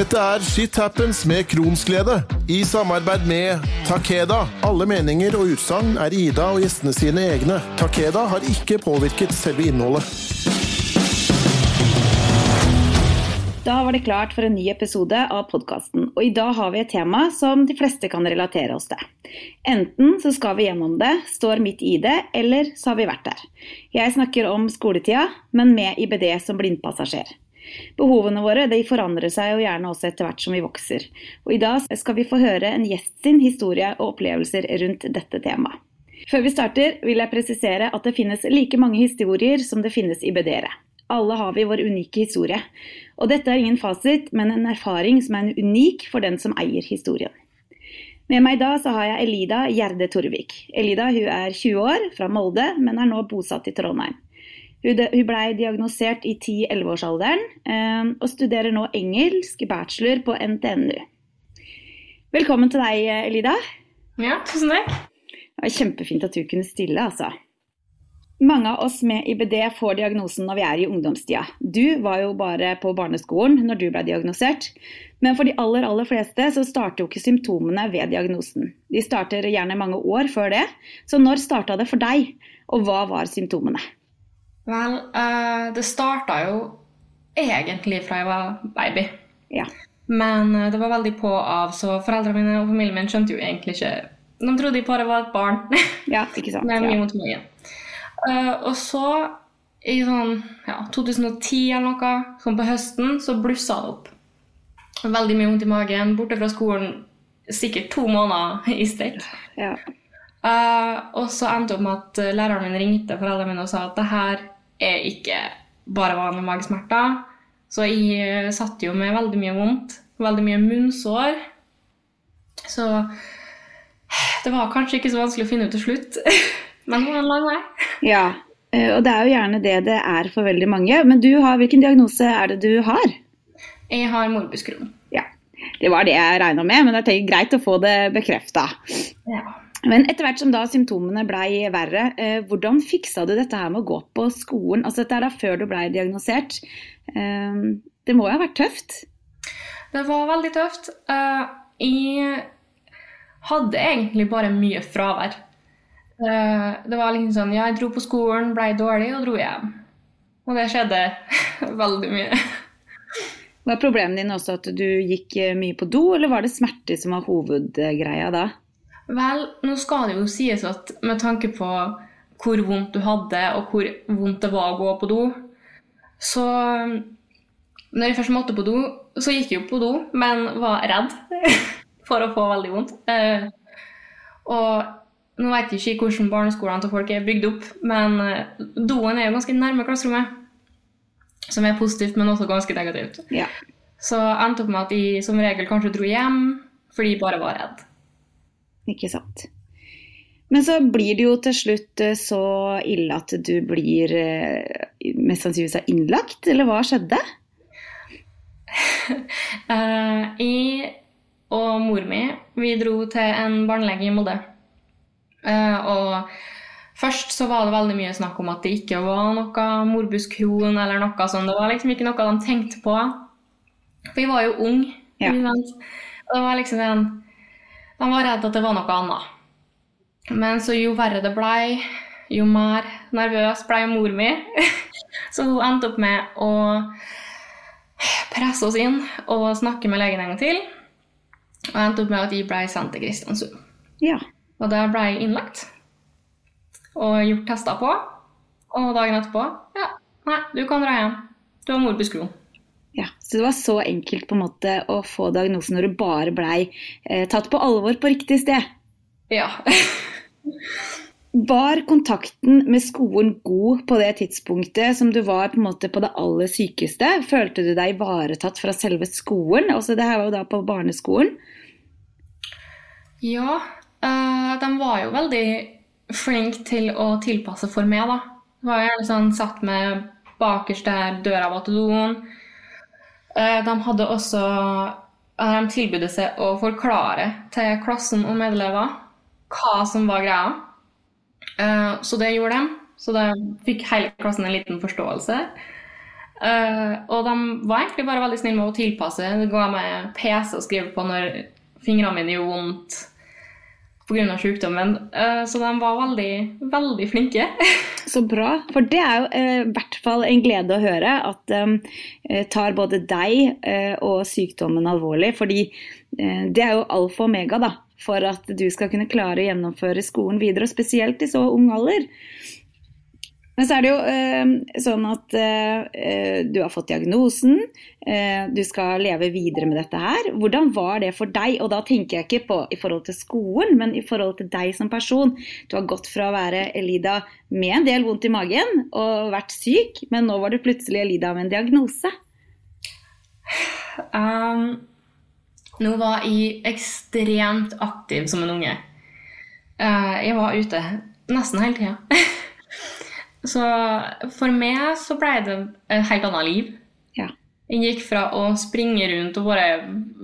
Dette er Shit Happens med Kronsglede, i samarbeid med Takeda. Alle meninger og utsagn er Ida og gjestene sine egne. Takeda har ikke påvirket selve innholdet. Da var det klart for en ny episode av podkasten, og i dag har vi et tema som de fleste kan relatere oss til. Enten så skal vi gjennom det, står midt i det, eller så har vi vært der. Jeg snakker om skoletida, men med IBD som blindpassasjer. Behovene våre de forandrer seg jo gjerne også etter hvert som vi vokser. Og I dag skal vi få høre en gjest sin historie og opplevelser rundt dette temaet. Før vi starter vil jeg presisere at det finnes like mange historier som det finnes IBD-ere. Alle har vi vår unike historie. Og dette er ingen fasit, men en erfaring som er unik for den som eier historien. Med meg i dag så har jeg Elida Gjerde Torvik. Elida hun er 20 år, fra Molde, men er nå bosatt i Trondheim. Hun ble diagnosert i 10-11-årsalderen eh, og studerer nå engelsk bachelor på NTNU. Velkommen til deg, Elida. Ja, tusen takk. Det var Kjempefint at du kunne stille, altså. Mange av oss med IBD får diagnosen når vi er i ungdomstida. Du var jo bare på barneskolen når du ble diagnosert. Men for de aller, aller fleste så starter jo ikke symptomene ved diagnosen. De starter gjerne mange år før det. Så når starta det for deg, og hva var symptomene? Vel, uh, det starta jo egentlig fra jeg var baby. Ja. Men uh, det var veldig på av, så foreldrene mine og familien min skjønte jo egentlig ikke De trodde jeg bare var et barn. ja, ikke sant. Med mye ja. mot meg. Uh, og så, i sånn ja, 2010 eller noe, sånn på høsten, så blussa det opp. Veldig mye vondt i magen. Borte fra skolen sikkert to måneder i strekk. Ja. Uh, og så endte det opp med at læreren min ringte foreldrene mine og sa at det her er ikke bare vanlige magesmerter. Så jeg satt jo med veldig mye vondt. Veldig mye munnsår. Så det var kanskje ikke så vanskelig å finne ut til slutt. Men det var en lang vei. Ja, og det er jo gjerne det det er for veldig mange. Men du har, hvilken diagnose er det du har? Jeg har morbus Crohn. Ja, det var det jeg regna med, men det er greit å få det bekrefta. Ja. Men etter hvert som da symptomene blei verre, eh, hvordan fiksa du dette her med å gå på skolen? Altså Dette er da før du blei diagnosert. Eh, det må jo ha vært tøft? Det var veldig tøft. Uh, jeg hadde egentlig bare mye fravær. Uh, det var liksom sånn Ja, jeg dro på skolen, blei dårlig og dro hjem. Og det skjedde veldig mye. Var problemet din også at du gikk mye på do, eller var det smerter som var hovedgreia da? Vel, nå skal det jo sies at med tanke på hvor vondt du hadde, og hvor vondt det var å gå på do, så Når jeg først måtte på do, så gikk jeg jo på do, men var redd for å få veldig vondt. Uh, og nå vet jeg ikke hvordan barneskolene til folk er bygd opp, men doen er jo ganske nærme klasserommet. Som er positivt, men også ganske negativt. Ja. Så endte opp med at jeg som regel kanskje dro hjem fordi jeg bare var redd. Ikke sant. Men så blir det jo til slutt så ille at du blir mest sannsynligvis innlagt, eller hva skjedde? uh, jeg og mor mi vi dro til en barnelege i Molde. Uh, og først så var det veldig mye snakk om at det ikke var noe morbus Crohn eller noe sånt. Det var liksom ikke noe de tenkte på. For vi var jo ung. Ja. Og det var liksom en De var redd at det var noe annet. Men så jo verre det blei, jo mer nervøs ble mor mi. så hun endte opp med å presse oss inn og snakke med legen en gang til. Og endte opp med at jeg ble sendt til Kristiansund. Ja. Og der ble jeg innlagt og gjort tester på. Og dagen etterpå Ja, nei, du kan dra hjem. Du har morbus Crohn. Ja, Så det var så enkelt på en måte å få diagnosen når du bare blei eh, tatt på alvor på riktig sted? Ja. Var kontakten med skolen god på det tidspunktet som du var på en måte på det aller sykeste? Følte du deg ivaretatt fra selve skolen? Altså, det her var jo da på barneskolen. Ja, øh, de var jo veldig flinke til å tilpasse for meg, da. Det var gjerne sånn satt med bakerst der døra var til doen. Uh, de hadde også De tilbød seg å forklare til klassen og medelever hva som var greia. Uh, så det gjorde de. Så da fikk hele klassen en liten forståelse. Eh, og de var egentlig bare veldig snille med å tilpasse. Det ga meg PC å skrive på når fingrene mine gjorde vondt pga. sykdommen. Eh, så de var veldig, veldig flinke. Så bra. For det er jo eh, i hvert fall en glede å høre at de tar både deg og sykdommen alvorlig. Fordi det er jo alfa og omega da, for at du skal kunne klare å gjennomføre skolen videre, og spesielt i så ung alder. Men så er det jo eh, sånn at eh, du har fått diagnosen, eh, du skal leve videre med dette her. Hvordan var det for deg? Og da tenker jeg ikke på i forhold til skolen, men i forhold til deg som person. Du har gått fra å være Elida med en del vondt i magen og vært syk, men nå var du plutselig Elida med en diagnose. Um, nå var jeg ekstremt aktiv som en unge. Uh, jeg var ute nesten hele tida. Så for meg så ble det et helt annet liv. Ja. Jeg gikk fra å springe rundt og bare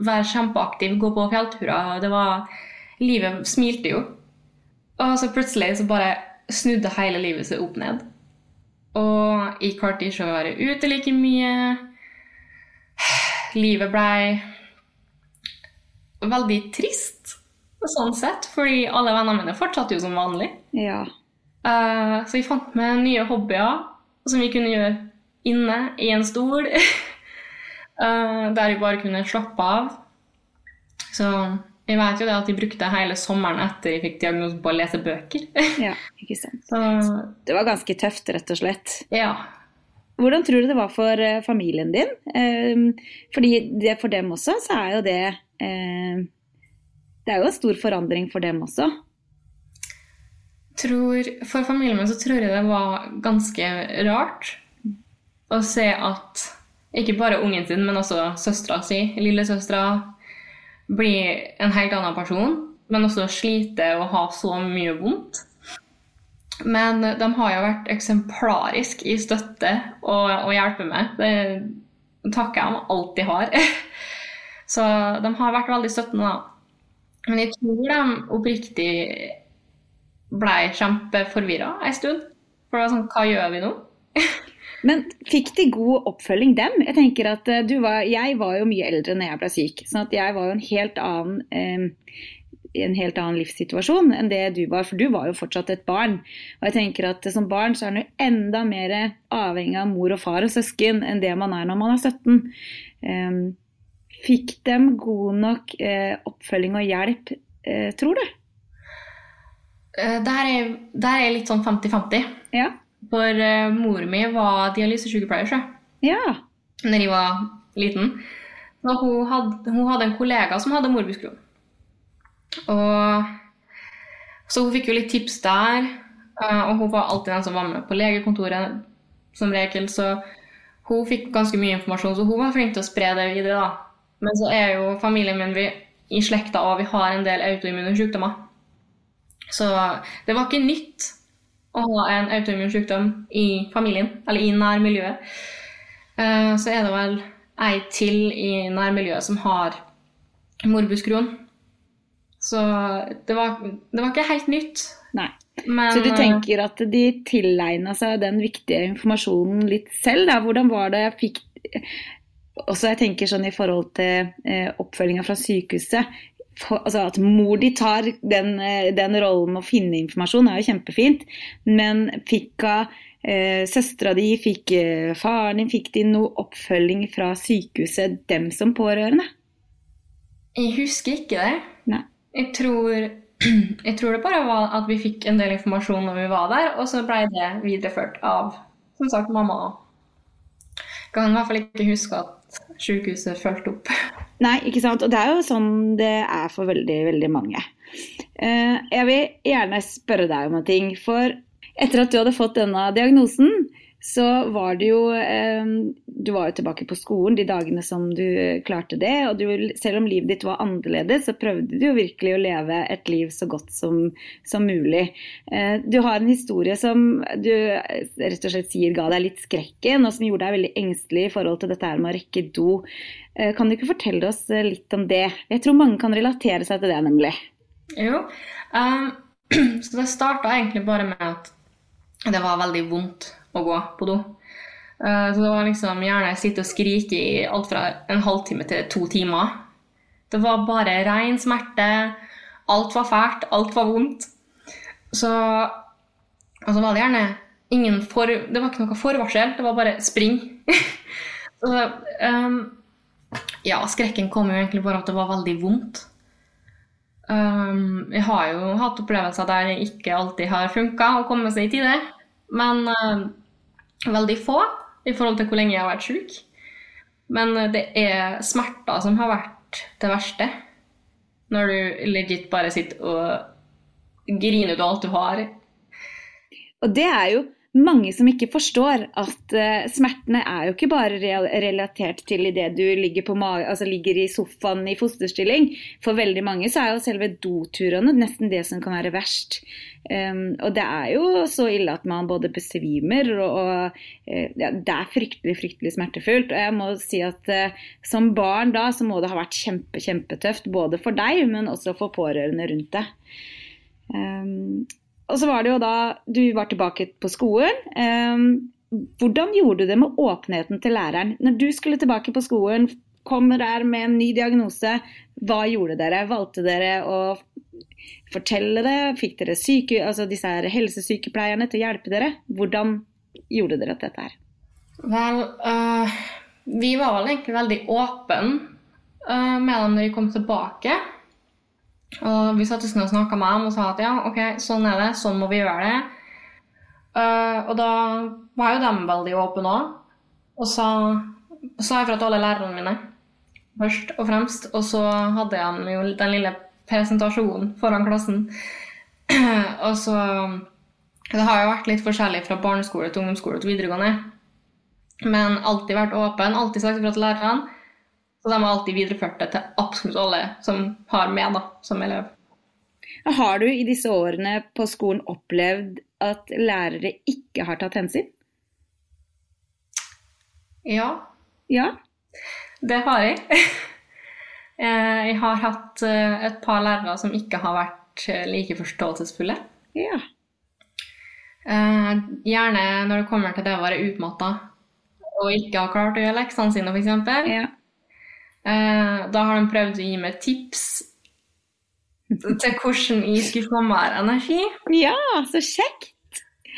være kjempeaktiv, gå på fjellturer Det var Livet smilte jo. Og så plutselig så bare snudde hele livet seg opp ned. Og jeg klarte ikke å være ute like mye. Livet blei veldig trist sånn sett, fordi alle vennene mine fortsatte jo som vanlig. Ja. Uh, så vi fant med nye hobbyer som vi kunne gjøre inne i en stol. uh, der vi bare kunne slappe av. Så jeg vet jo det at de brukte hele sommeren etter jeg fikk diagnosen på å lese bøker. ja, ikke sant. Så, det var ganske tøft, rett og slett. Ja. Hvordan tror du det var for uh, familien din? fordi det, for dem også så er jo det Det er jo en stor forandring for dem også tror, For familien min så tror jeg det var ganske rart å se at ikke bare ungen sin, men også søstera si, lillesøstera, blir en helt annen person, men også sliter og har så mye vondt. Men de har jo vært eksemplarisk i støtte og, og hjelpe meg. Det takker jeg dem alt de har. Så de har vært veldig støttende, da. Men jeg tror de oppriktig blei kjempeforvirra en stund. For det var sånn Hva gjør vi nå? Men fikk de god oppfølging, dem? Jeg tenker at eh, var, jeg var jo mye eldre når jeg ble syk. sånn at jeg var jo en helt annen eh, en helt annen livssituasjon enn det du var, for du var jo fortsatt et barn. Og jeg tenker at Som barn så er man enda mer avhengig av mor og far og søsken enn det man er når man er 17. Eh, fikk dem god nok eh, oppfølging og hjelp, eh, tror du? Eh, der er, der er litt sånn 50-50. Ja. For uh, mor mi var dialysesykepleier sjø. Ja. Når jeg var liten. Så hun hadde, hun hadde en kollega som hadde morbusskron. Og så hun fikk jo litt tips der. Uh, og hun var alltid den som var med på legekontoret som regel. Så hun fikk ganske mye informasjon, så hun var flink til å spre det videre. da. Men så er jo familien min vi, i slekta, og vi har en del autoimmune sykdommer. Så det var ikke nytt å ha en autoimmun sykdom i familien, eller i nærmiljøet. Eh, så er det vel ei til i nærmiljøet som har morbus Crohn. Så det var, det var, ikke helt nytt. Nei. Men, så du eh, tenker at de tilegna seg den viktige informasjonen litt selv? Da? Hvordan var det jeg fikk også jeg tenker sånn i forhold til eh, oppfølginga fra sykehuset altså At mor di tar den, eh, den, rollen med å finne informasjon, er jo kjempefint. Men fikk hun eh, søstera di, fikk eh, faren din, fikk de noe oppfølging fra sykehuset, dem som pårørende? Jeg husker ikke det. Nei. Jeg tror, jeg tror det bare var at vi fikk en del informasjon når vi var der, og så ble det videreført av som sagt mamma. Kan i hvert fall ikke huske at sykehuset fulgte opp. Nei, ikke sant. Og det er jo sånn det er for veldig, veldig mange. Eh, jeg vil gjerne spørre deg om en ting. For etter at du hadde fått denne diagnosen, så var det jo eh, Du var jo tilbake på skolen de dagene som du klarte det. Og du, selv om livet ditt var annerledes, så prøvde du jo virkelig å leve et liv så godt som, som mulig. Eh, du har en historie som du rett og slett sier ga deg litt skrekken, og som gjorde deg veldig engstelig i forhold til dette med å rekke do. Eh, kan du ikke fortelle oss eh, litt om det? Jeg tror mange kan relatere seg til det, nemlig. Jo. Um, så det starta egentlig bare med at det var veldig vondt å gå på do. Eh, Så det var liksom gjerne sitte og skrike i alt fra en halvtime til to timer. Det var bare rein smerte. Alt var fælt, alt var vondt. Så Og så var det gjerne ingen for... Det var ikke noe forvarsel, det var bare spring. så um, Ja, skrekken kom jo egentlig bare at det var veldig vondt. Um, jeg har jo hatt opplevelser der det ikke alltid har funka å komme seg i tide. Men eh, veldig få i forhold til hvor lenge jeg har vært sjuk. Men eh, det er smerter som har vært det verste. Når du legit bare sitter og griner ut alt du har. Og det er jo mange som ikke forstår at uh, smertene er jo ikke bare relatert til idet du ligger, altså ligger i sofaen i fosterstilling. For veldig mange så er jo selve doturene nesten det som kan være verst. Um, og det er jo så ille at man både besvimer og, og uh, ja, Det er fryktelig, fryktelig smertefullt. Og jeg må si at uh, som barn da så må det ha vært kjempe, kjempetøft. Både for deg, men også for pårørende rundt deg. Um, og så var det jo da du var tilbake på skolen. Um, hvordan gjorde du det med åpenheten til læreren? Når du skulle tilbake på skolen, kommer der med en ny diagnose, hva gjorde dere? Valgte dere å fortelle det? Fikk dere syke, altså disse her helsesykepleierne til å hjelpe dere? Hvordan gjorde dere dette her? Vel, uh, vi var vel egentlig veldig åpne uh, med dem når vi kom tilbake. Og vi satt og snakka med dem og sa at ja, ok, sånn er det, sånn må vi gjøre det. Uh, og da var jo de veldig åpne òg, og sa, sa ifra til alle lærerne mine først og fremst. Og så hadde jeg jo den lille presentasjonen foran klassen. og så Det har jo vært litt forskjellig fra barneskole til ungdomsskole til videregående. Men alltid vært åpen, alltid sagt ifra til lærerne. Så de har alltid videreført det til absolutt alle som har med da, som elev. Har du i disse årene på skolen opplevd at lærere ikke har tatt hensyn? Ja, Ja. det har jeg. Eh, Jeg har hatt eh, et par lærere som ikke har vært eh, like forståelsesfulle. Ja. Gjerne når det kommer til det å være utmatta og ikke ha klart å gjøre leksene sine, f.eks. ja. Eh, Da har de prøvd å gi meg tips til hvordan jeg skulle få mer energi. Ja, så kjekt!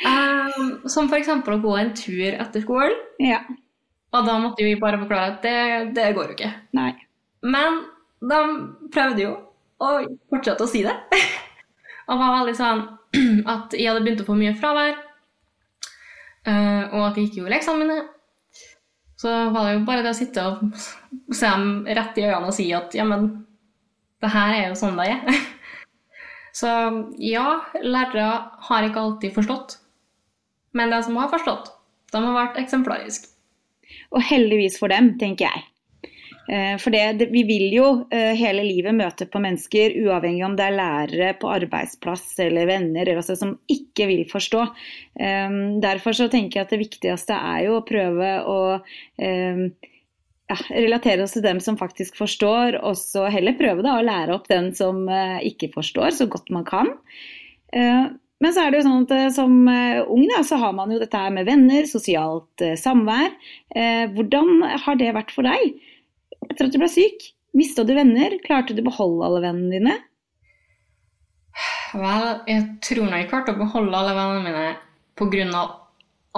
Eh, Som f.eks. å gå en tur etter skolen. Ja. Og da måtte vi bare forklare at det, det går jo ikke. Nei. Men de prøvde jo å fortsette å si det. og var veldig sånn at jeg hadde begynt å få mye fravær, eh, og at jeg ikke gjorde leksene mine. Så var det jo bare det å sitte og se dem rett i øynene og si at ja, men det her er jo sånn det er. Så ja, lærere har ikke alltid forstått. Men de som har forstått, de har vært eksemplariske. Og heldigvis for dem, tenker jeg. Eh, For det, vi vil jo eh, hele livet møte på mennesker, uavhengig om det er lærere på arbeidsplass eller venner, eller altså, som ikke vil forstå. Eh, Derfor så tenker jeg at det viktigste er jo å prøve å ja, relatere oss til dem som faktisk forstår, og så heller prøve da å lære opp den som ikke forstår, så godt man kan. Men så er det jo sånn at som ung da, så har man jo dette her med venner, sosialt samvær. Hvordan har det vært for deg? Etter at du ble syk, mista du venner? Klarte du å beholde alle vennene dine? Vel, jeg tror nok jeg klarte å beholde alle vennene mine pga.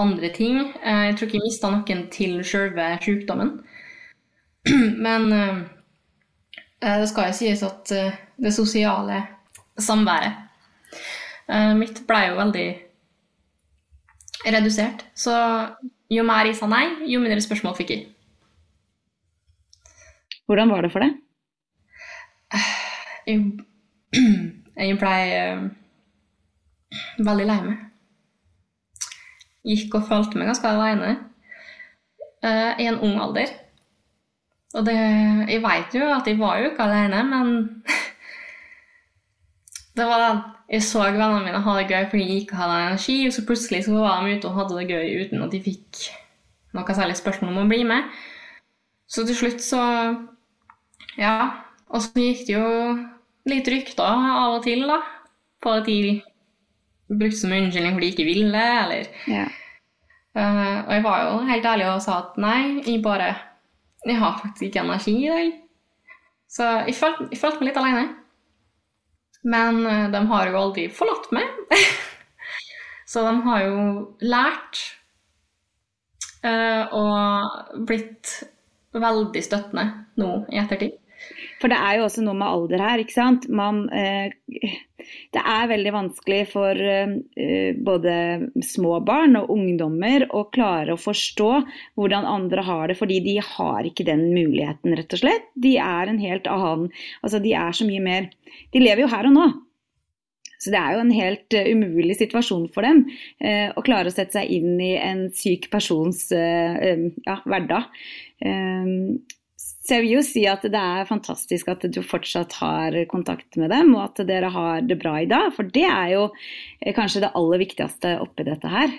andre ting. Eh, Jeg tror ikke jeg mista noen til sjølve sykdommen. Men eh, eh, det skal jo sies at det sosiale samværet mitt ble jo veldig redusert. Så jo mer jeg sa nei, jo mindre spørsmål fikk jeg. Hvordan var det for deg? Jeg, jeg ble eh, veldig lei meg. Gikk og følte meg ganske alene eh, i en ung alder. Og det, jeg vet jo at jeg var jo ikke alene, men det var den Jeg så vennene mine ha det gøy fordi de ikke hadde energi, og så plutselig så var de ute og hadde det gøy uten at de fikk noe særlig spørsmål om å bli med. Så til slutt så Ja. Og så gikk det jo litt rykter av og til, da. På at de brukte som unnskyldning fordi de ikke ville, eller Ja. uh, og jeg var jo helt ærlig og sa at nei, jeg bare Jeg har faktisk ikke energi i dag. Så jeg følte, jeg følte meg litt alene. Men uh, de har jo aldri forlatt meg. Så de har jo lært uh, og blitt veldig støttende nå i ettertid. For det er jo også noe med alder her, ikke sant. Man, eh, det er veldig vanskelig for eh, både små barn og ungdommer å klare å forstå hvordan andre har det, fordi de har ikke den muligheten, rett og slett. De er en helt annen Altså, de er så mye mer De lever jo her og nå. Så det er jo en helt uh, umulig situasjon for dem uh, å klare å sette seg inn i en syk persons uh, ja, hverdag. Så jeg vil jo si at det er fantastisk at du fortsatt har kontakt med dem, og at dere har det bra i dag. For det er jo eh, kanskje det aller viktigste oppi dette her.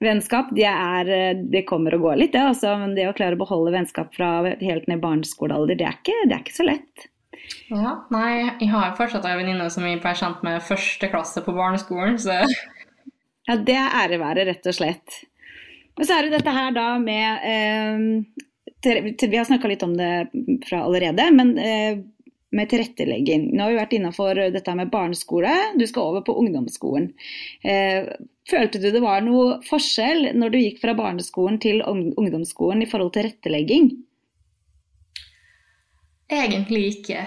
Vennskap det, er, det kommer og går litt, det. Altså, men det å klare å beholde vennskap fra helt ned i barneskolealder, det det er ikke så lett. Ja, nei, jeg har fortsatt en venninne som jeg ble kjent med første klasse på barneskolen, så Ja, det er ære være, rett og slett. Men så er det dette her da med eh, vi har snakka litt om det fra allerede, men eh, med tilrettelegging. Nå har vi vært innafor dette med barneskole, du skal over på ungdomsskolen. Eh, følte du det var noe forskjell når du gikk fra barneskolen til ungdomsskolen i forhold til tilrettelegging? Egentlig ikke.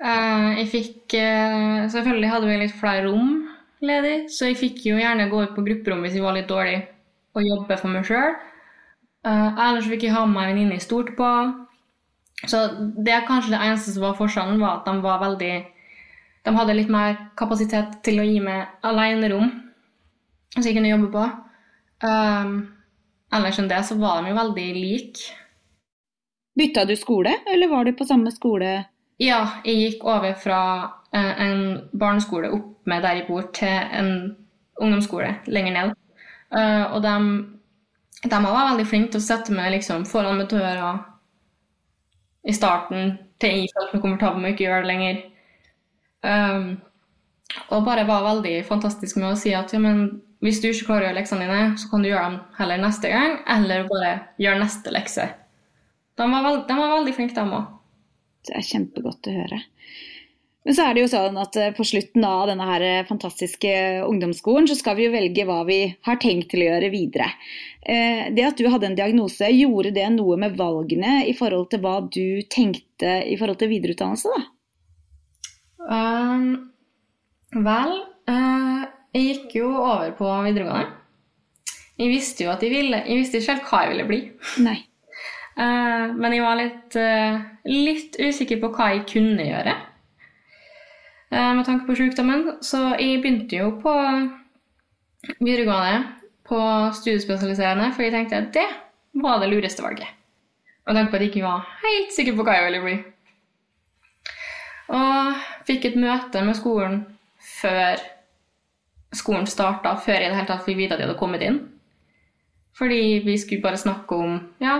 Uh, jeg fikk Selvfølgelig hadde vi litt flere rom ledig, så jeg fikk jo gjerne gå ut på grupperom hvis jeg var litt dårlig, og jobbe for meg sjøl. Uh, ellers fikk jeg ha med en venninne i stort på. Så det er kanskje det eneste som var forskjellen, var at de var veldig De hadde litt mer kapasitet til å gi meg alenerom som jeg kunne jobbe på. Um, ellers enn det så var de jo veldig like. Bytta du skole, eller var du på samme skole? Ja, jeg gikk over fra uh, en barneskole opp med der jeg bor, til en ungdomsskole lenger ned. Uh, og de de var veldig flinke til å sette meg liksom, foran med døra i starten til jeg følte meg komfortabel med å ikke gjøre det lenger. Um, og bare var veldig fantastisk med å si at ja, men hvis du ikke klarer å gjøre leksene dine, så kan du gjøre dem heller neste gang, eller bare gjøre neste lekse. De var, veld, de var veldig flinke, de òg. Det er kjempegodt å høre. Men så er det jo sånn at eh, på slutten av denne her eh, fantastiske ungdomsskolen, så skal vi jo velge hva vi har tenkt til å gjøre videre. Eh, det at du hadde en diagnose, gjorde det noe med valgene i forhold til hva du tenkte i forhold til videreutdannelse, da? Um, vel, uh, jeg gikk jo over på videregående. Jeg visste jo at jeg ville Jeg visste ikke helt hva jeg ville bli. Nei. Uh, men jeg var litt, uh, litt usikker på hva jeg kunne gjøre. uh, med tanke på sykdommen. Så jeg begynte jo på videregående på studiespesialiserende, for jeg tenkte at det var det lureste valget. Og tanke på at jeg ikke var helt sikker på hva jeg ville bli. Og fikk et møte med skolen før skolen starta, før jeg i det hele tatt fikk vite at de hadde kommet inn. Fordi vi skulle bare snakke om ja,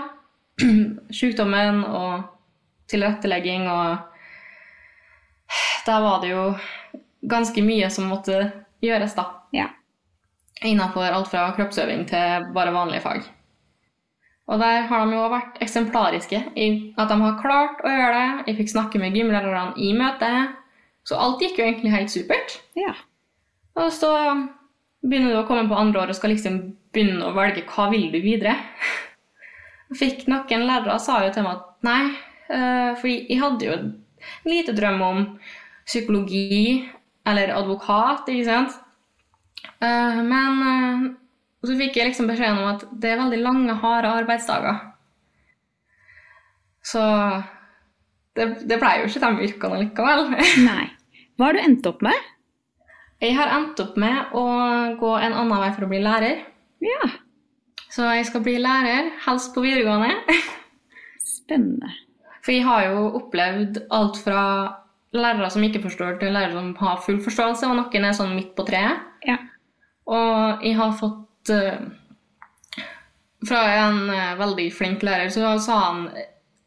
sykdommen og tilrettelegging og Der var det jo ganske mye som måtte gjøres, da. Ja. Innenfor alt fra kroppsøving til bare vanlige fag. Og der har de jo vært eksemplariske i at de har klart å gjøre det. Jeg fikk snakke med gymlærerne i møtet. Så alt gikk jo egentlig helt supert. Ja. Og så begynner du å komme på andre år og skal liksom begynne å velge hva vil du videre. Fikk noen lærere sa jo til meg at nei, eh, for jeg hadde jo en lite drøm om psykologi eller advokat, ikke sant. Uh, men uh, så fikk jeg liksom beskjeden om at det er veldig lange, harde arbeidsdager. Så det, det ble jo ikke de yrkene likevel. Nei. Hva har du endt opp med? Jeg har endt opp med å gå en annen vei for å bli lærer. Ja. Så jeg skal bli lærer, helst på videregående. Spennende. For jeg har jo opplevd alt fra lærere som ikke forstår, til lærere som har full forståelse, og noen er sånn midt på treet. Ja. Og jeg har fått uh, Fra en uh, veldig flink lærer så sa han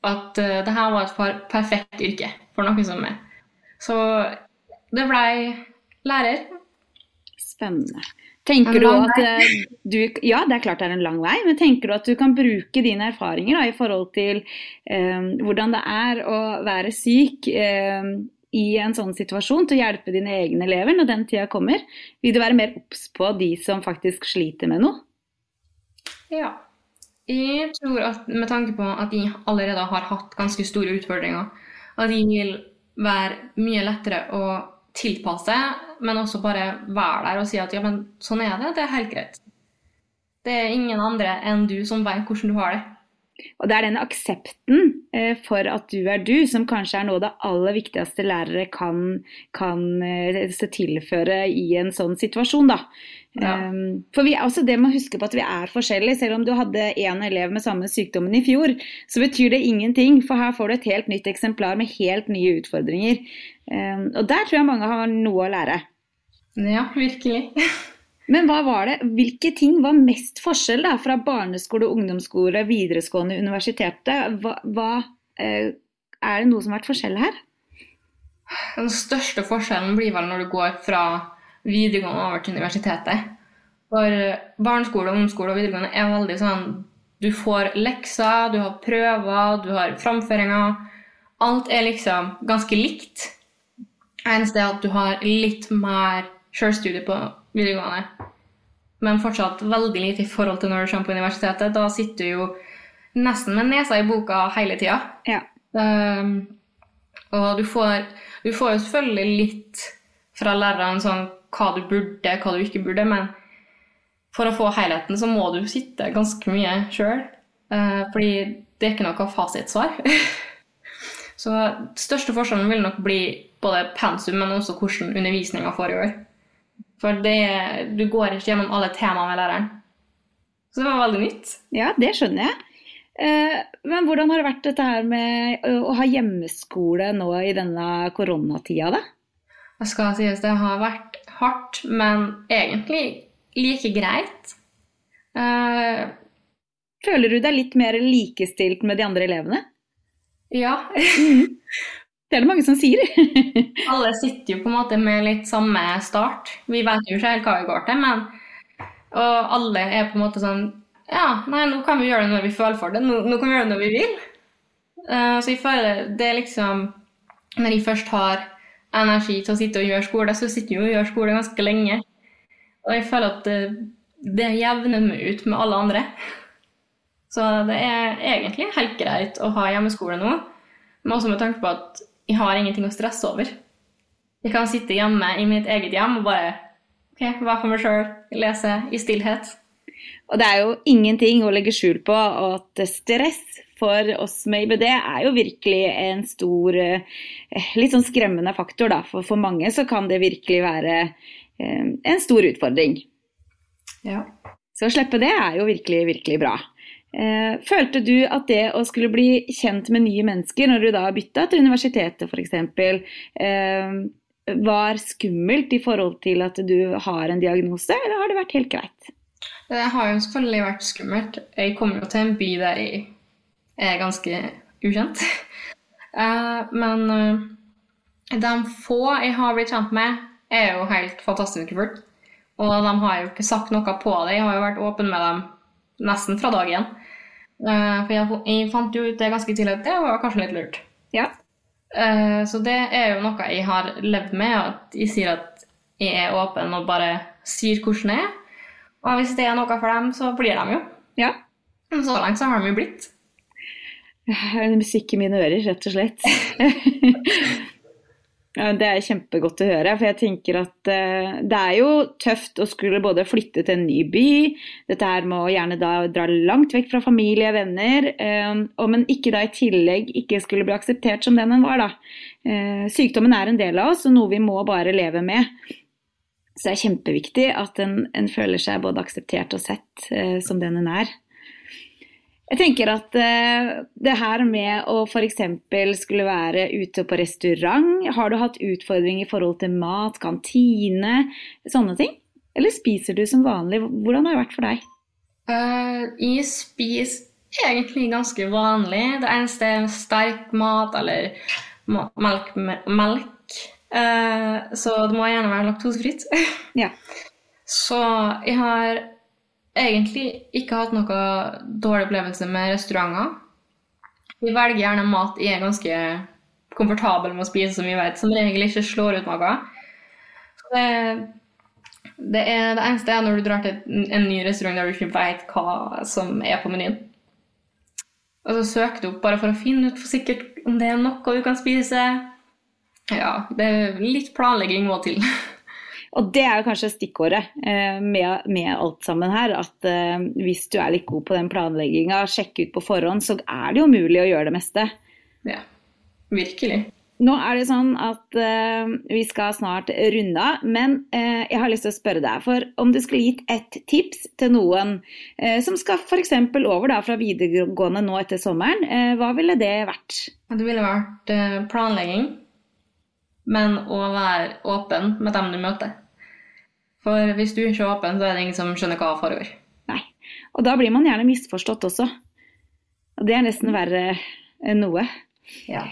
at uh, det her var et perfekt yrke for noen som er. Så det blei lærer. Spennende. Tenker du at eh, du Ja, det er klart det er en lang vei, men tenker du at du kan bruke dine erfaringer da, i forhold til eh, hvordan det er å være syk eh, i en sånn situasjon, til å hjelpe dine egne elever når den tida kommer? Vil du være mer obs på de som faktisk sliter med noe? Ja. Jeg tror at med tanke på at de allerede har hatt ganske store utfordringer, at de vil være mye lettere å tilpasse, men også bare være der og si at ja, men sånn er det, det er helt greit. Det er ingen andre enn du som vet hvordan du har det. Og det er den aksepten eh, for at du er du, som kanskje er noe av det aller viktigste lærere kan, kan eh, tilføre i en sånn situasjon, da. Ja. Um, for vi, altså det med å huske på at vi er forskjellige. Selv om du hadde én elev med samme sykdommen i fjor, så betyr det ingenting. For her får du et helt nytt eksemplar med helt nye utfordringer. Um, og der tror jeg mange har noe å lære. Ja, virkelig. Men hva var det, hvilke ting var mest forskjell da, fra barneskole, ungdomsskole, videregående, universitetet? Hva, hva, eh, er det noe som har vært forskjell her? Den største forskjellen blir vel når du går fra videregående over til universitetet. For barneskole, ungdomsskole og videregående er veldig sånn Du får lekser, du har prøver, du har framføringer. Alt er liksom ganske likt. Eneste er at du har litt mer sjølstudie på videregående. Men fortsatt veldig lite i forhold til når du kommer på universitetet. Da sitter du jo nesten med nesa i boka hele tida. Ja. Um, og du får, du får jo selvfølgelig litt fra læreren sånn hva du burde, hva du ikke burde, men for å få helheten så må du sitte ganske mye sjøl. Uh, fordi det er ikke noe fasitsvar. så største forskjellen vil nok bli både pensum, men også hvordan undervisninga foregår. For det, du går ikke gjennom alle temaene med læreren. Så det var veldig nytt. Ja, det skjønner jeg. Eh, men hvordan har det vært dette her med å å ha hjemmeskole nå i denne koronatida, da? Jeg skal sies det har vært hardt, men egentlig like greit. Uh, Føler du deg litt mer likestilt med de andre elevene? ja. Det er det mange som sier. Alle sitter jo på en måte med litt samme start. Vi vet jo ikke helt hva vi går til, men Og alle er på en måte sånn Ja, nei, nå kan vi gjøre det når vi føler for det. Nå, nå kan vi gjøre det når vi vil. Uh, så jeg føler det er liksom Når jeg først har energi til å sitte og gjøre skole, så sitter jeg jo og gjør skole ganske lenge. Og jeg føler at det, det jevner meg ut med alle andre. Så det er egentlig helt greit å ha hjemmeskole nå, men også med tanke på at jeg har ingenting å stresse over. Jeg kan sitte hjemme i mitt eget hjem og bare ok, være for meg sjøl, lese i stillhet. Og det er jo ingenting å legge skjul på at stress for oss med IBD er jo virkelig en stor, eh, litt sånn skremmende faktor. Da. For, for mange så kan det virkelig være eh, en stor utfordring. Ja. Så å slippe det er jo virkelig, virkelig bra. Eh, Følte du at det å skulle bli kjent med nye mennesker, når du da bytta til universitetet f.eks., eh, var skummelt i forhold til at du har en diagnose, eller har det vært helt greit? Det har jo selvfølgelig vært skummelt. Jeg kommer jo til en by der jeg er ganske ukjent. Eh, Men de få jeg har blitt kjent med, er jo helt fantastiske folk. Og de har jo ikke sagt noe på det. Jeg har jo vært åpen med dem nesten fra dag én. Eh, For jeg, jeg fant jo ut det ganske tidlig at det var kanskje litt lurt. Ja. Eh, Så det er jo noe jeg har levd med, at jeg sier at jeg er åpen og bare sier hvordan jeg er. Og hvis det er noe for dem, så blir de jo. ja. Så langt så har de jo blitt. Musikk i mine ører, rett og slett. Det er kjempegodt å høre, for jeg tenker at eh, det er jo tøft å skulle både flytte til en ny by, dette her med å gjerne da dra langt vekk fra familie og venner, eh, og men ikke da i tillegg ikke skulle bli akseptert som den en var, da. Eh, sykdommen er en del av oss, og noe vi må bare leve med. Så det er kjempeviktig at en, en føler seg både akseptert og sett som den en er. Jeg tenker at eh, det her med å f.eks. skulle være ute på restaurant, har du hatt utfordringer i forhold til mat, kantine, sånne ting? Eller spiser du som vanlig? Hvordan har det vært for deg? Uh, jeg spiser egentlig ganske vanlig. Det eneste er sterk mat eller melk. melk. Uh, så det må gjerne være laktosefritt. Ja. Så jeg har egentlig ikke hatt noe dårlig opplevelse med restauranter. Vi velger gjerne mat jeg er ganske komfortabel med å spise, som vi vet. Som regel ikke slår ut noe. Det, er, det eneste er når du drar til en ny restaurant der du ikke vet hva som er på menyen. Og så søker du opp bare for å finne ut for sikkert om det er noe du kan spise. Ja, det er litt planlegging må til. Og det er jo kanskje stikkordet eh, med, med, alt sammen her. At eh, hvis du er litt god på den planlegginga, sjekke ut på forhånd, så er det jo mulig å gjøre det meste. Ja, virkelig. Nå er det sånn at uh, vi skal snart runde av, men uh, jeg har lyst til å spørre deg. For om du skulle gitt ett tips til noen uh, som skal f.eks. over da, fra videregående nå etter sommeren, hva ville det vært? Det ville vært planlegging men å være åpen med dem du møter. For hvis du ikke er åpen, så er det ingen som skjønner hva foregår. Nei. Og da blir man gjerne misforstått også. Og det er nesten verre enn noe. Ja.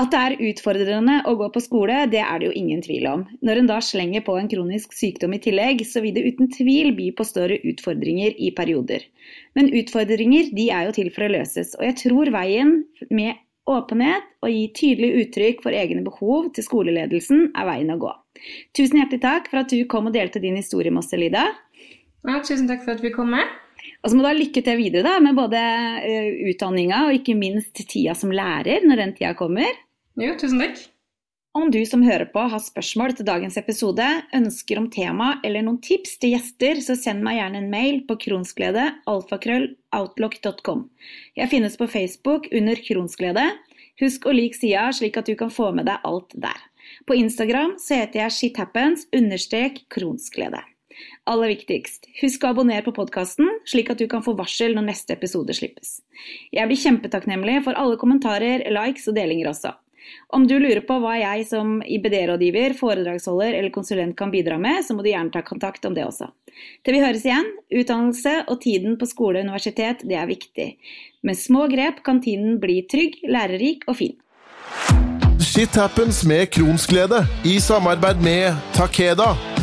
At det er utfordrende å gå på skole, det er det jo ingen tvil om. Når en da slenger på en kronisk sykdom i tillegg, så vil det uten tvil by på større utfordringer i perioder. Men utfordringer de er jo til for å løses, og jeg tror veien med Åpenhet og gi tydelig uttrykk for egne behov til skoleledelsen er veien å gå. Tusen hjertelig takk for at du kom og delte din historie med oss, Elida. Ja, tusen takk for at vi kom med. Og så må du ha lykke til videre da, med både uh, utdanninga og ikke minst tida som lærer når den tida kommer. Jo, tusen takk. Om du som hører på har spørsmål til dagens episode, ønsker om tema eller noen tips til gjester, så send meg gjerne en mail på kronsglede alfakrølloutlock.com. Jeg finnes på Facebook under Kronsglede. Husk å like sida, slik at du kan få med deg alt der. På Instagram så heter jeg shithappens understrek kronsglede. Aller viktigst, husk å abonnere på podkasten, slik at du kan få varsel når neste episode slippes. Jeg blir kjempetakknemlig for alle kommentarer, likes og delinger også. Om du lurer på hva jeg som IBD-rådgiver, foredragsholder eller konsulent kan bidra med, så må du gjerne ta kontakt om det også. Til vi høres igjen, utdannelse og tiden på skole og universitet, det er viktig. Med små grep kan tiden bli trygg, lærerik og fin. Shit happens med Kronsglede i samarbeid med Takeda.